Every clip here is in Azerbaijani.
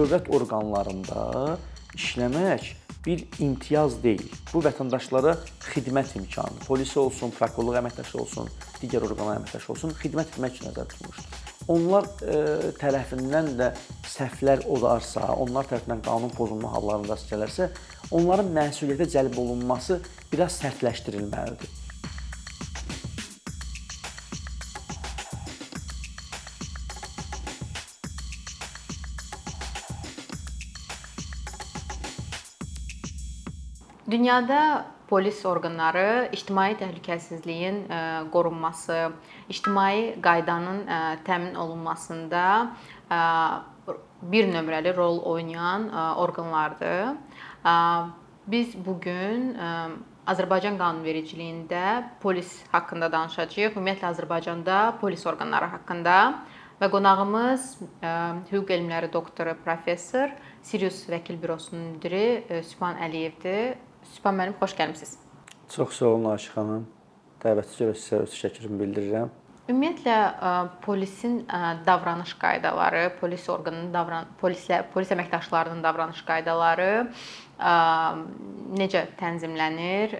dövlət orqanlarında işləmək bir imtiyaz deyil. Bu vətəndaşlara xidmət imkanı, polis olsun, prokurorluq əməkdaşı olsun, digər orqanlar əməkdaşı olsun, xidmət etmək nəzərdə tutulmuşdur. Onlar e, tərəfindən də səhvlər olarsa, onlar tərəfindən qanun pozulma hallarında rast gələrsə, onların məsuliyyətə cəlb olunması biraz sərtləşdirilməlidir. Dünyada polis orqanları ictimai təhlükəsizliyin e, qorunması, ictimai qaydanın e, təmin olunmasında e, bir nömrəli rol oynayan orqanlardır. Biz bu gün Azərbaycan qanunvericiliyində polis haqqında danışacağıq. Ümumiyyətlə Azərbaycanda polis orqanları haqqında və qonağımız hüquq elmləri doktoru professor Sirius Vəkil Bürosunun müdiri Sübhan Əliyevdir. Sübhan müəllim, xoş gəlmisiniz. Çox sağ olun Aşıq xanım. Dəvətiniz üçün sizə öz təşəkkürümü bildirirəm. Ümumiyyətlə polisin davranış qaydaları, polis orqanının davran polislə polis əməkdaşlarının davranış qaydaları necə tənzimlənir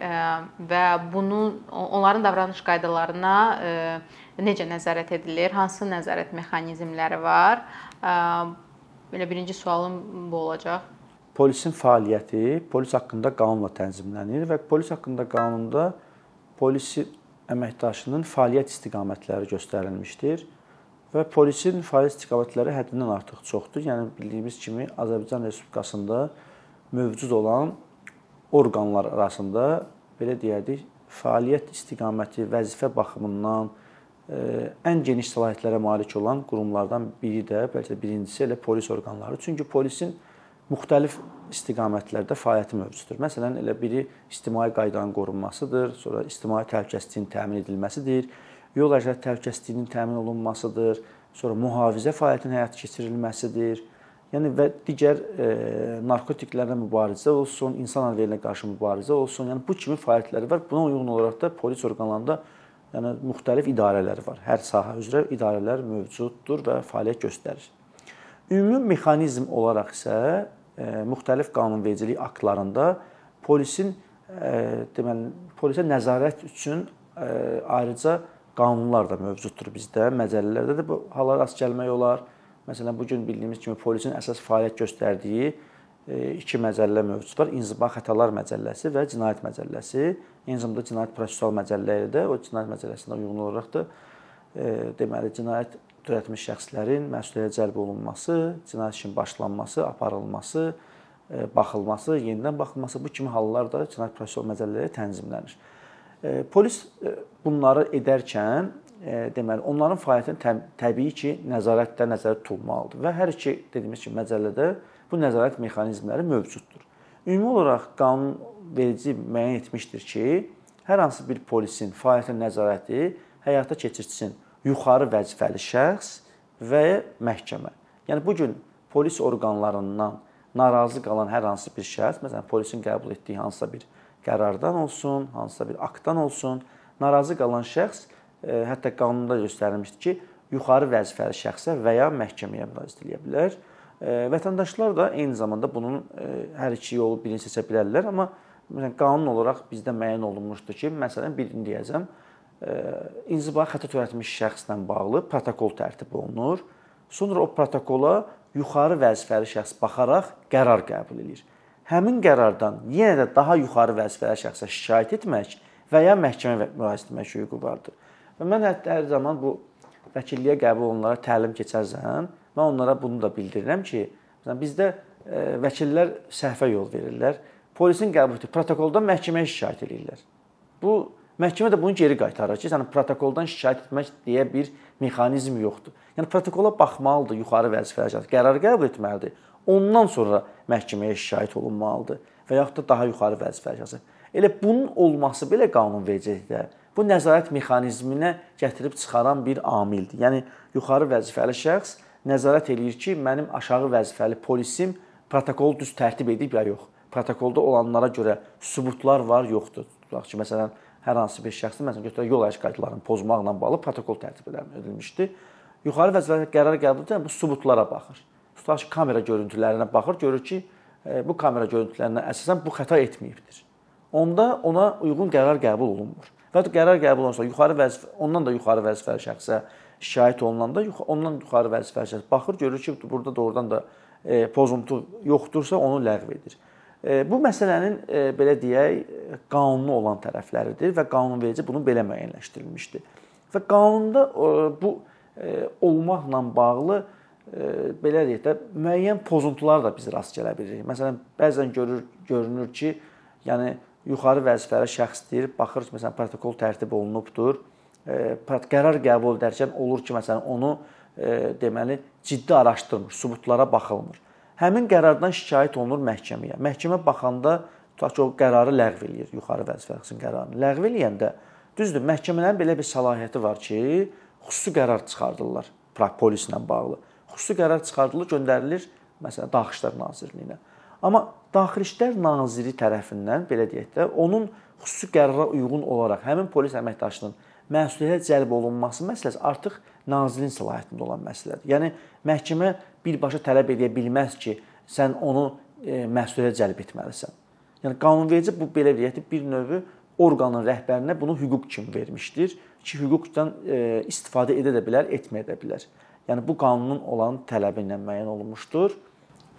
və bunu onların davranış qaydalarına necə nəzarət edilir? Hansı nəzarət mexanizmləri var? Belə birinci sualım bu olacaq. Polisin fəaliyyəti polis haqqında qanunla tənzimlənir və polis haqqında qanunda polisi əməkdaşının fəaliyyət istiqamətləri göstərilmişdir və polisin fəaliyyət istiqamətləri həddindən artıq çoxdur. Yəni bildiyimiz kimi Azərbaycan Respublikasında mövcud olan orqanlar arasında belə deyərdik, fəaliyyət istiqaməti, vəzifə baxımından ən geniş səlahiyyətlərə malik olan qurumlardan biri də, bəlkə də birincisi elə polis orqanları. Çünki polisin müxtəlif istiqamətlərdə fəaliyyəti mövcuddur. Məsələn, elə biri ictimai qaydanın qorunmasıdır, sonra ictimai təhlükəsizliyin təmin edilməsidir, yol hərəkəti təhlükəsizliyinin təmin olunmasıdır, sonra mühafizə fəaliyyətinin həyata keçirilməsidir. Yəni və digər e, narkotiklərlə mübarizə olsun, insan əleyhinə qarşı mübarizə olsun. Yəni bu kimi fəaliyyətləri var. Buna uyğun olaraq da polis orqanlarında yəni müxtəlif idarələr var. Hər sahə üzrə idarələr mövcuddur və fəaliyyət göstərir. Ümumi mexanizm olaraq isə müxtəlif qanunvericilik aktlarında polisin deməli polisə nəzarət üçün ayrıca qanunlar da mövcuddur bizdə. Məcəllələrdə də bu hala rast gəlmək olar. Məsələn, bu gün bildiyimiz kimi polisin əsas fəaliyyət göstərdiyi iki məcəllə mövcud var. İnzibati xətalar məcəlləsi və cinayət məcəlləsi. Zamanda cinayət prosessual məcəllələri də o cinayət məcəlləsinə uyğun olaraq da deməli cinayət törətmiş şəxslərin məsuliyyətə cəlb olunması, cinayət işinin başlanması, aparılması, e, baxılması, yenidən baxılması bu kimi hallar da cinayət prosessual məcəllələri tənzimlənir. E, polis e, bunları edərkən deməli onların fəaliyyətini təbii ki, nəzarətdə nəzərdə tutulmalıdır və hər iki dediyimiz kimi məcəllədə bu nəzarət mexanizmləri mövcuddur. Ümumi olaraq qanun verici müəyyən etmişdir ki, hər hansı bir polisin fəaliyyətinə nəzarəti həyata keçirsin yuxarı vəzifəli şəxs və məhkəmə. Yəni bu gün polis orqanlarından narazı qalan hər hansı bir şəxs, məsələn, polisin qəbul etdiyi hansısa bir qərardan olsun, hansısa bir aktdan olsun, narazı qalan şəxs e, hətta qanunda göstərilmişdir ki, yuxarı vəzifəli şəxsə və ya məhkəməyə müraciət edə bilər. E, vətəndaşlar da eyni zamanda bunun e, hər iki yolu birini seçə bilərlər, amma məsələn qanun olaraq bizdə müəyyən olunmuşdur ki, məsələn, birini deyəcəm, inzibati xəta törətmiş şəxslə bağlı protokol tərtib olunur. Sonra o protokola yuxarı vəzifəli şəxs baxaraq qərar qəbul edir. Həmin qərardan yenə də daha yuxarı vəzifəli şəxsə şikayət etmək və ya məhkəmə müraciət etmək hüququ vardır. Və mən hətta hər zaman bu vəkilliyə qəbul olunanlara təlim keçərsəm, mən onlara bunu da bildirirəm ki, məsələn bizdə vəkillər səhvə yol verirlər. Polisin qəbul etdiyi protokoldan məhkəməyə şikayət edirlər. Bu Məhkəmə də bunu geri qaytarır ki, yəni protokoldan şikayət etmək deyə bir mexanizm yoxdur. Yəni protokola baxmalıdır yuxarı vəzifəli qərar qəbul etməlidir. Ondan sonra məhkəməyə şikayət olunmalıdır və yaxud da daha yuxarı vəzifəli şəxs. Elə bunun olması belə qanunvericilikdə bu nəzarət mexanizminə gətirib çıxaran bir amildir. Yəni yuxarı vəzifəli şəxs nəzarət eləyir ki, mənim aşağı vəzifəli polisim protokolu düz tərtib edib ya yox. Protokolda olanlara görə sübutlar var, yoxdur. Tutaq ki, məsələn, hər hansı bir şəxsin məsələn götürək yol hərəkəti qaydalarını pozmaqla bağlı protokol tərtib edilmişdi. Yuxarı vəzifəli qərar qəbul edən bu sübutlara baxır. tutaq ki, kamera görüntülərinə baxır, görür ki, bu kamera görüntülərinə əsasən bu xəta etməyibdir. Onda ona uyğun qərar qəbul olunmur. Və qərar qəbul olunsa, yuxarı vəzifə, ondan da yuxarı vəzifəli şəxsə şikayət olunanda ondan yuxarı vəzifəli şəxs baxır, görür ki, burada doğrudan da e, pozuntu yoxdursa, onu ləğv edir. E, bu məsələnin e, belə deyək, qanuni olan tərəfləridir və qanunverici bunu belə müəyyənləşdirilmişdir. Və qanunda bu olmaqla bağlı belə deyək də müəyyən pozuntular da biz rast gələ bilirik. Məsələn, bəzən görür görünür ki, yəni yuxarı vəzifəli şəxsdir, baxır ki, məsələn, protokol tərtib olunubdur. Qərar qəbul edərkən olur ki, məsələn, onu deməli ciddi araşdırmır, sübutlara baxılmır. Həmin qərardan şikayət olunur məhkəməyə. Məhkəmə baxanda tutaq ki, o qərarı ləğv eləyir, yuxarı vəzifəli şəxsin qərarını. Ləğv eləyəndə düzdür, məhkəmələrin belə bir səlahiyyəti var ki, xüsusi qərar çıxardırlar polislə bağlı. Xüsusi qərar çıxardılır, göndərilir məsələn Daxili İşlər Nazirliyinə. Amma Daxili İşlər Naziri tərəfindən belə deyək də, onun xüsusi qərara uyğun olaraq həmin polis əməkdaşının məsuliyyətə cəlb olunması məsələsi artıq nazirin səlahiyyətində olan məsələdir. Yəni məhkəmə birbaşa tələb edə bilməz ki, sən onu e, məsuliyyətə cəlb etməlisən. Yəni qanunverici bu belə deyək bir növ orqanın rəhbərinə bunu hüquq kimi vermişdir ki, hüquqdan e, istifadə edə də bilər, etməyə də bilər. Yəni bu qanunun olan tələbi ilə müəyyən olunmuşdur.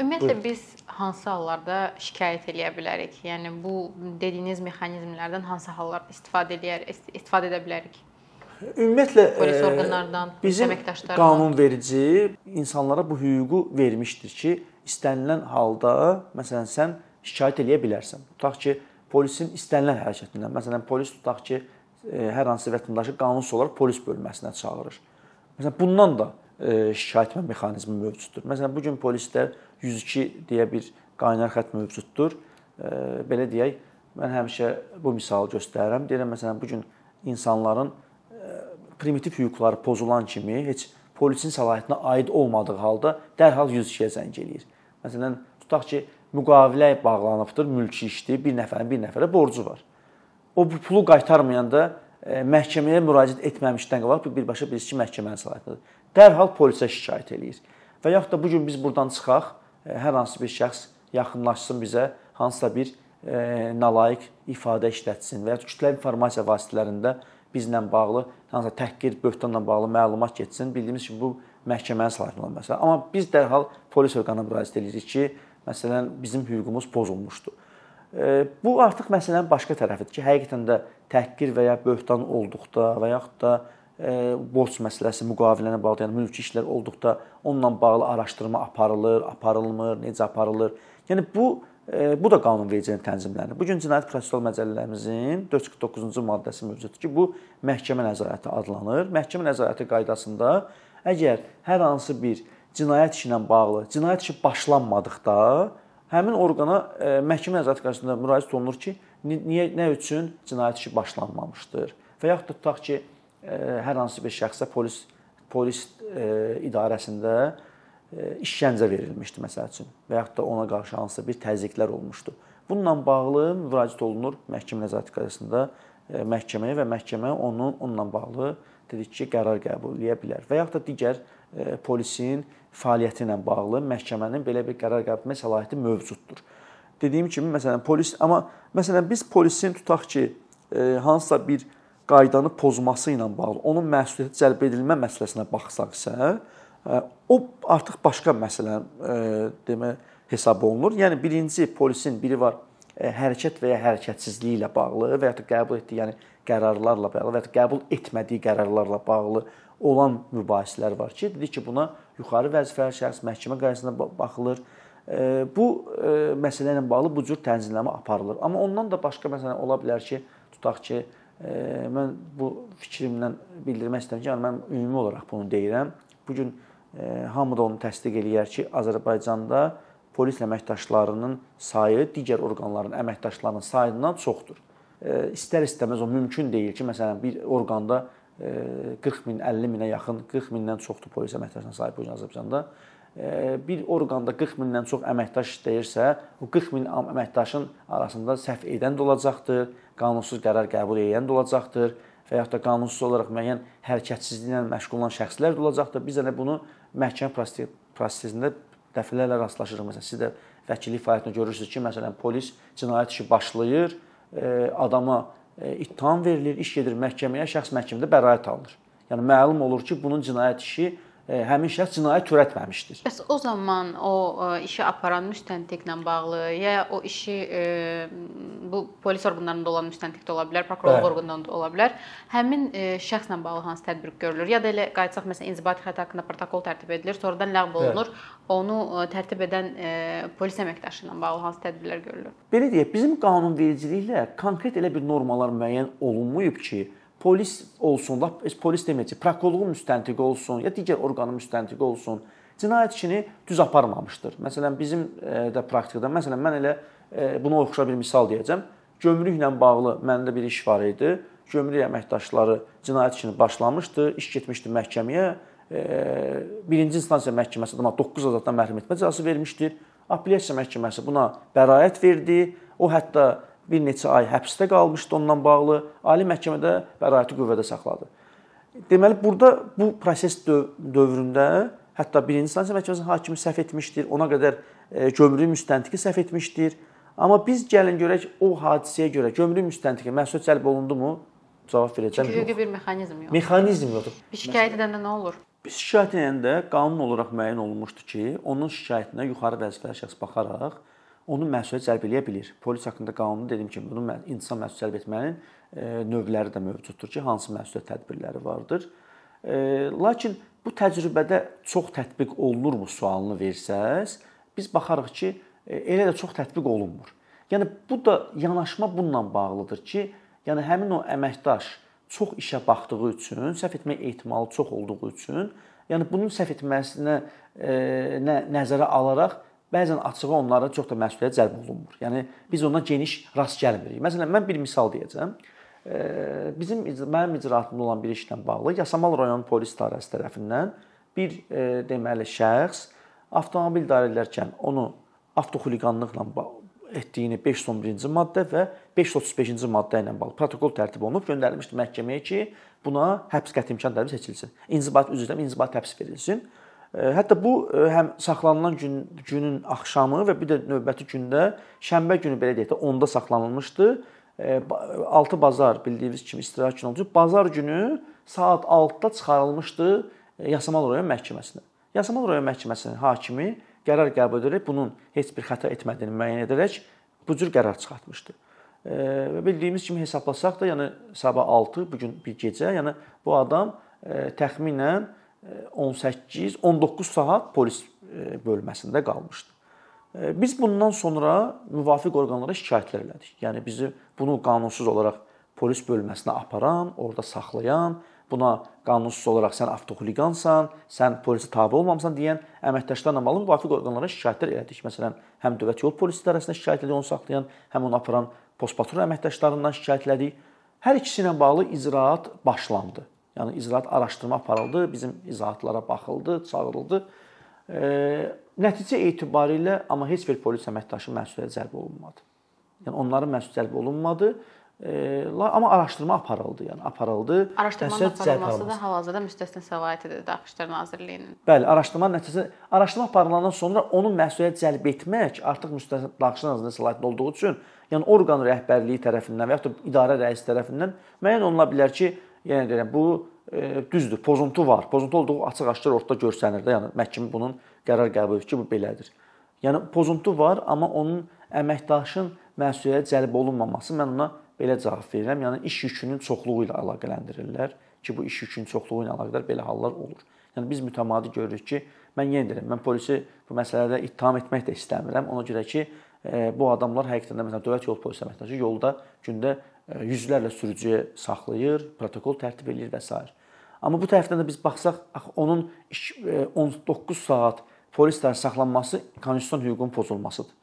Ümumiyyətlə Buyur. biz hansı hallarda şikayət eləyə bilərik? Yəni bu dediyiniz mexanizmlərdən hansı hallarda istifadə eləyər, istifadə edə bilərik? Ümumiyyətlə polis e, orqanlardan, bizim qanunverici insanlara bu hüququ vermişdir ki, istənilən halda məsələn sən şikayət eləyə bilərsən. Tutaq ki, polisin istənilən hərəkətindən, məsələn polis tutaq ki, e, hər hansı vətəndaşı qanunsuz olaraq polis bölməsinə çağırır. Məsələn bundan da e, şikayət etmə mexanizmi mövcuddur. Məsələn bu gün polisdə 102 deyə bir qaynar xətt mövcuddur. Belə deyək, mən həmişə bu misalı göstərirəm. Deyirəm məsələn bu gün insanların primitiv hüquqları pozulan kimi heç polisin səlahiyyətinə aid olmadığı halda dərhal 102-yə zəng eləyir. Məsələn, tutaq ki, müqavilə bağlanıbdır, mülki işdir, bir nəfərin bir nəfərə borcu var. O bu pulu qaytarmayanda məhkəməyə müraciət etməmişdən qabaq birbaşa bilirsə ki, məhkəmənin səlahiyyətidir. Dərhal polisə şikayət eləyir. Və yaxud da bu gün biz burdan çıxaq, hər hansı bir şəxs yaxınlaşsın bizə, hansısa bir e, nalayiq ifadə işlətsin və ya kütləvi informasiya vasitələrində bizlə bağlı hansısa təhqir, böhtanla bağlı məlumat getsin. Bildiyimiz kimi bu məhkəmənin səlahiyyətində olan məsələ. Amma biz dərhal polis orqanına müraciət edirik ki, məsələn bizim hüququmuz pozulmuşdur. E, bu artıq məsələnin başqa tərəfidir ki, həqiqətən də təhqir və ya böhtan olduqda və yaxud da borc məsələsi, müqavilənə bağlı, yəni mülki işlər olduqda onunla bağlı araşdırma aparılır, aparılmır, necə aparılır. Yəni bu bu da qanunvericiliyin tənzimlənir. Bu gün Cinayət Prosessual Məcəllələrimizin 449-cu maddəsi mövcuddur ki, bu məhkəmə nəzarəti adlanır. Məhkəmə nəzarəti qaydasında əgər hər hansı bir cinayət işi ilə bağlı cinayət işi başlanmadıqda həmin orqana məhkəmə nəzarəti qaydasında müraciət olunur ki, niyə nə üçün cinayət işi başlanmamışdır? Və yaxud da tutaq ki, hər hansı bir şəxsə polis polis idarəsində işgəncə verilmişdi məsəl üçün və yaxud da ona qarşı hansısa bir təzyiqlər olmuşdu. Bununla bağlı müraciət olunur məhkəmə nəzarəti qaydasında məhkəməyə və məhkəmə onun onunla bağlı dedik ki, qərar qəbul edə bilər və yaxud da digər polisin fəaliyyəti ilə bağlı məhkəmənin belə bir qərar qəbul etmə səlahiyyəti mövcuddur. Dediyim kimi, məsələn, polis amma məsələn biz polisin tutaq ki, hansısa bir qaydanı pozması ilə bağlı onun məsuliyyətə cəlb edilmə məsələsinə baxsaq isə, e, o artıq başqa məsələ demə hesab olunur. Yəni birinci polisin biri var hərəkət və ya hərəkətsizliyi ilə bağlı və ya da qəbul etdiyi, yəni qərarlarla bağlı və ya da qəbul etmədiyi qərarlarla bağlı olan mübahisələr var ki, dedi ki, buna yuxarı vəzifəli şəxs məhkəmə qaydasında baxılır. Bu məsələ ilə bağlı bu cür tənzimləmə aparılır. Amma ondan da başqa məsələn ola bilər ki, tutaq ki, mən bu fikrimlə bildirmək istəyirəm ki, yəni mən ümumi olaraq bunu deyirəm. Bu gün hamı da onu təsdiq eləyər ki, Azərbaycanda polis əməkdaşlarının sayı digər orqanların əməkdaşlarının sayından çoxdur. İstər-istəməz o mümkün deyil ki, məsələn, bir orqanda 40 min, 50 minə yaxın, 40 mindən çoxdur polis əməkdaşlarına sahib bu gün Azərbaycanda bir orqanda 40 mindən çox əməkdaş işləyirsə, o 40 min əməkdaşın arasında səhv edən də olacaqdır, qanunsuz qərar qəbul edən də olacaqdır və yaxud da qanunsuz olaraq müəyyən hərəkətsizliklə məşğul olan şəxslər də olacaqdır. Biz yəni bunu məhkəmə prosesində dəfələrlə rastlaşırıq. Məsələn, siz də vəkillik fəaliyyətində görürsüz ki, məsələn, polis cinayət işi başlayır, adama ittiham verilir, iş gedir məhkəməyə, şəxs məhkəmədə bəraət alınır. Yəni məlum olur ki, bunun cinayət işi həmin şəxs cinayət törətməmişdir. Bəs o zaman o işi aparan müstəntiqlə bağlı ya o işi bu polis orqanlarında olan müstəntiq də ola bilər, prokurorluq orqanında ola bilər. Həmin şəxslə bağlı hansı tədbir görülür? Ya da elə qayıtsaq məsələn inzibati xəta haqqında protokol tərtib edilir, sonradan ləğv olunur. Bəli. Onu tərtib edən polis əməkdaşı ilə bağlı hansı tədbirlər görülür? Belə deyək, bizim qanunvericiliklə konkret elə bir normalar müəyyən olunmayıb ki, polis olsun, lap polis deməyəcək, prokurorluğun müstəntiqi olsun, ya digər orqanın müstəntiqi olsun, cinayət işini düz aparmamışdır. Məsələn, bizim də praktikada, məsələn, mən elə buna oxşar bir misal deyəcəm. Gömrüklə bağlı məndə bir iş var idi. Gömrük əməkdaşları cinayət işini başlamışdı, iş getmişdi məhkəməyə. Birinci instansiya məhkəməsi adama 9 azaddan məhrum etmə cəzası vermişdir. Apellyasiya məhkəməsi buna bəraət verdi. O hətta bir neçə ay həbsdə qalmışdı ondan bağlı. Ali məhkəmədə bəraəti qüvvədə saxladı. Deməli burada bu proses dövründə hətta birinci instansiya məhkəməsinin hakimi səhv etmişdir. Ona qədər e, gömrük müstəntiqi səhv etmişdir. Amma biz gəlin görək o hadisəyə görə gömrük müstəntiqi məsuliyyət cəlb olundumu? Cavab verəcəm. Çünki bir mexanizm yoxdur. Mexanizm yoxdur. Bir şikayət edəndə nə olur? Biz şikayət edəndə qanun olaraq müəyyən olunmuşdu ki, onun şikayətinə yuxarı vəzifəli şəxs baxaraq onu məsuliyyət cəlb eləyə bilir. Polis haqqında qanunda dediyim kimi, bunu insan məsuliyyət cəlb etmənin e, növləri də mövcuddur ki, hansı məsuliyyət tədbirləri vardır. E, lakin bu təcrübədə çox tətbiq olunurmu sualını versəz, biz baxarıq ki, e, elə də çox tətbiq olunmur. Yəni bu da yanaşma bununla bağlıdır ki, yəni həmin o əməkdaş çox işə baxdığı üçün, səhv etmə ehtimalı çox olduğu üçün, yəni bunun səhv etməsinə nə nəzərə alaraq bəzən açığı onlara çox da məsuliyyət cəlb olunmur. Yəni biz ona geniş rast gəlmirik. Məsələn, mən bir misal deyəcəm. Bizim mənim icraatımda olan bir işlə bağlı Yasamal rayon polis idarəsi tərəfindən bir deməli şəxs avtomobil idarə edərkən onu avtoxuliqanlıqla etdiyini 511-ci maddə və 535-ci maddə ilə bağlı protokol tərtib olunub göndərilmişdi məhkəməyə ki, buna həbs qəti imkan tələbi seçilsin. İnzibati üzrə inzibati həbs verilsin. Hətta bu həm saxlanılan gün günün axşamı və bir də növbəti gündə şənbə günü belə deyək də 10-da saxlanılmışdı. 6 bazar bildiyiniz kimi istirahət günü oldu. Bazar günü saat 6-da çıxarılmışdı Yasamal rayon məhkəməsinə. Yasamal rayon məhkəməsinin hakimi qərar qəbul edərək bunun heç bir xəta etmədiyini müəyyən edərək bu cür qərar çıxartmışdı. Və bildiyimiz kimi hesablasaq da, yəni sabah 6 bu gün bir gecə, yəni bu adam təxminən 18-19 saat polis e, bölməsində qalmışdı. E, biz bundan sonra müvafiq orqanlara şikayətlər elədik. Yəni bizi bunu qanunsuz olaraq polis bölməsinə aparan, orada saxlayan, buna qanunsuz olaraq sən avtoxuliqansan, sən polisə tabe olmamısan deyən əməkdaşlarla bağlı müvafiq orqanlara şikayətlər elədik. Məsələn, həm Dövlət Yol Polisi İdarəsinə şikayət elədik, onu saxlayan, həm onu aparan postpatrul əməkdaşlarından şikayət elədik. Hər ikisi ilə bağlı icraat başlandı. Yəni icraat araşdırma aparıldı, bizim izahatlara baxıldı, çağırıldı. E, nəticə etibarilə amma heç bir polis əməkdaşı məsuliyyət cəlb olunmadı. Yəni onların məsuliyyət cəlb olunmadı. E, amma araşdırma aparıldı, yəni aparıldı. Araşdırmanın aparılması da hal-hazırda müstəsna səlahiyyətidir Daxili İşlər Nazirliyinin. Bəli, araşdırma nəticəsi araşdırma aparılandan sonra onun məsuliyyət cəlb etmək artıq müstəsna Daxili Nazirliyinin səlahiyyətində olduğu üçün, yəni orqan rəhbərliyi tərəfindən və ya da idarə rəisi tərəfindən müəyyən oluna bilər ki, Yəni deyirəm, bu e, düzdür, pozuntu var. Pozuntu olduğu açıq-aşkar ortada görsənir də. Yəni məhkəmə bunun qərar qəbul edir ki, bu belədir. Yəni pozuntu var, amma onun əməkdaşın məsuliyyətə cəlb olunmaması mən ona belə cavab verirəm. Yəni iş yükünün çoxluğu ilə əlaqələndirirlər ki, bu iş yükünün çoxluğu ilə əlaqədar belə hallar olur. Yəni biz mütəmadi görürük ki, mən yenə deyirəm, mən polisi bu məsələdə ittiham etmək də istəmirəm. Ona görə ki, bu adamlar həqiqətən də məsələn dövlət yol polisi əməkdaşı yolda gündə yüzlərlə sürücüyə saxlayır, protokol tərtib eləyir və s. Amma bu tərəfdən də biz baxsaq, axı onun 19 saat polis tərəfindən saxlanması konstitusion hüququn pozulmasıdır.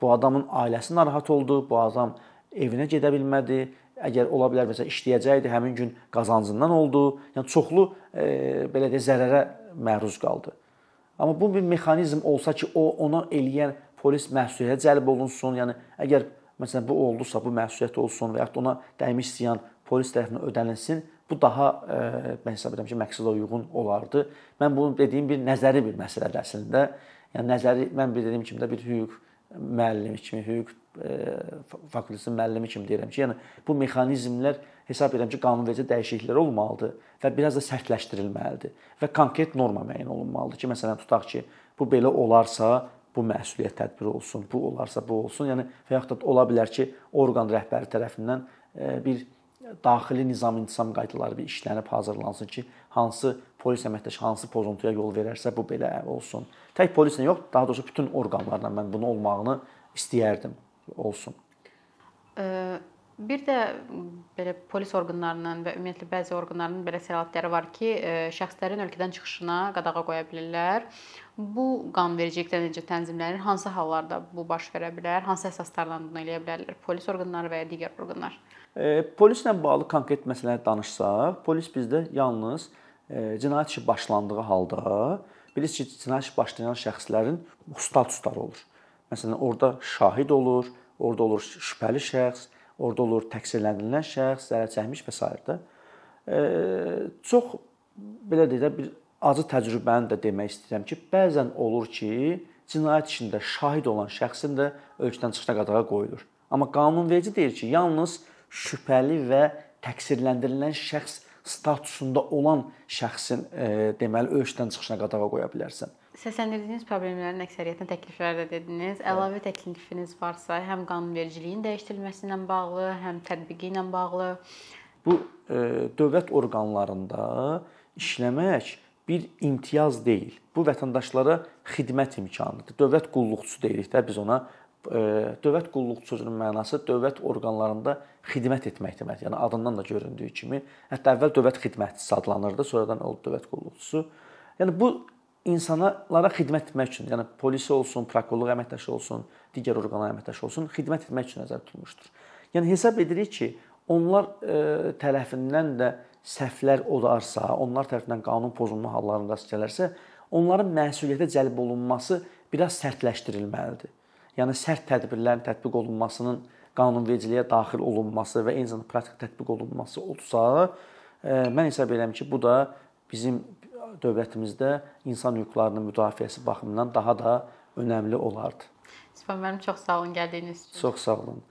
Bu adamın ailəsi narahat oldu, bu adam evinə gedə bilmədi. Əgər ola bilər məsələn işləyəcəkdi, həmin gün qazancından oldu. Yəni çoxlu e, belə deyə zərərə məruz qaldı. Amma bu bir mexanizm olsa ki, o ona eləyən polis məsuliyyətə cəlb olunsun. Yəni əgər məsələn bu oldusa, bu məsuliyyət olsun və ya ona dəymiş ziyan polis tərəfindən ödənilsin, bu daha e, mən hesab edirəm ki, məqsədə uyğun olardı. Mən bunu dediyim bir nəzəri bir məsələdir əslində. Yəni nəzəri mən bildiyim kimi də bir hüquq müəllimi kimi, hüquq e, fakültəsinin müəllimi kimi deyirəm ki, yəni bu mexanizmlər hesab edirəm ki, qanunverici dəyişikliklər olmalıdır və biraz da sərtləşdirilməlidir və konkret norma müəyyən olunmalıdır ki, məsələn tutaq ki, bu belə olarsa bu məsuliyyət tədbiri olsun, bu olarsa bu olsun. Yəni və yaxud da ola bilər ki, orqan rəhbəri tərəfindən e, bir daxili nizam-intizam qaydaları bir işlənib hazırlansın ki, hansı polis əməkdaşı hansı pozuntuya yol verərsə bu belə olsun. Tək polislə yox, daha doğrusu bütün orqanlarla mən bunu olmağını istəyərdim olsun. Bir də belə polis orqanlarının və ümumiyyətlə bəzi orqanların belə səlahiyyətləri var ki, şəxslərin ölkədən çıxışına qadağa qoya bilirlər. Bu qanunvericilikdə necə tənzimlənir? Hansı hallarda bu baş verə bilər? Hansı əsaslarla bunu eləyə bilərlər? Polis orqanları və ya digər orqanlar? E, polislə bağlı konkret məsələləri danışsaq, polis bizdə yalnız e, cinayət işi başlandığı halda bilirsiniz ki, cinayət işi başlayan şəxslərin statusları olur. Məsələn, orada şahid olur, orada olur şübhəli şəxs, orada olur təqsirləndirilən şəxs, zərər çəkmiş və s. də. E, çox belə deyək də bir acı təcrübəni də demək istəyirəm ki, bəzən olur ki, cinayət işində şahid olan şəxsin də ölkədən çıxışına qadağa qoyulur. Amma qanunverici deyir ki, yalnız şübhəli və təqsirləndirilən şəxs statusunda olan şəxsin e, deməli ölkədən çıxışına qadağa qoya bilərsən. Səsləndirdiyiniz problemlərin əksəriyyətini təkliflərdə dediniz. Əlavə təklifiniz varsa, həm qanunvericiliyin dəyişdirilməsi ilə bağlı, həm tətbiqi ilə bağlı bu e, dövlət orqanlarında işləmək bir imtiyaz deyil. Bu vətəndaşlara xidmət imkanıdır. Dövlət qulluqçusu deyirik də biz ona dövlət qulluqçu sözünün mənası dövlət orqanlarında xidmət etmək deməkdir. Yəni adından da göründüyü kimi, hətta əvvəl dövlət xidmətçisi adlanırdı, sonradan oldu dövlət qulluqçusu. Yəni bu insanlara xidmət etmək üçün, yəni polis olsun, prokurorluq əməkdaşı olsun, digər orqanlar əməkdaşı olsun, xidmət etmək üçün nəzərdə tutulmuşdur. Yəni hesab edirik ki, onlar e, tərəfindən də səhvlər olarsa, onlar tərəfindən qanun pozunma hallarında rast gələrsə, onların məsuliyyətə cəlb olunması biraz sərtləşdirilməlidir yəni sərt tədbirlərin tətbiq olunmasının qanunvericiliyə daxil olunması və eyni zamanda praktik tətbiq olunması olsa, e, mən hesab edirəm ki, bu da bizim dövlətimizdə insan hüquqlarının müdafiəsi baxımından daha da önəmli olardı. Sifan müəllim çox sağ olun gəldiyiniz üçün. Çox sağ olun.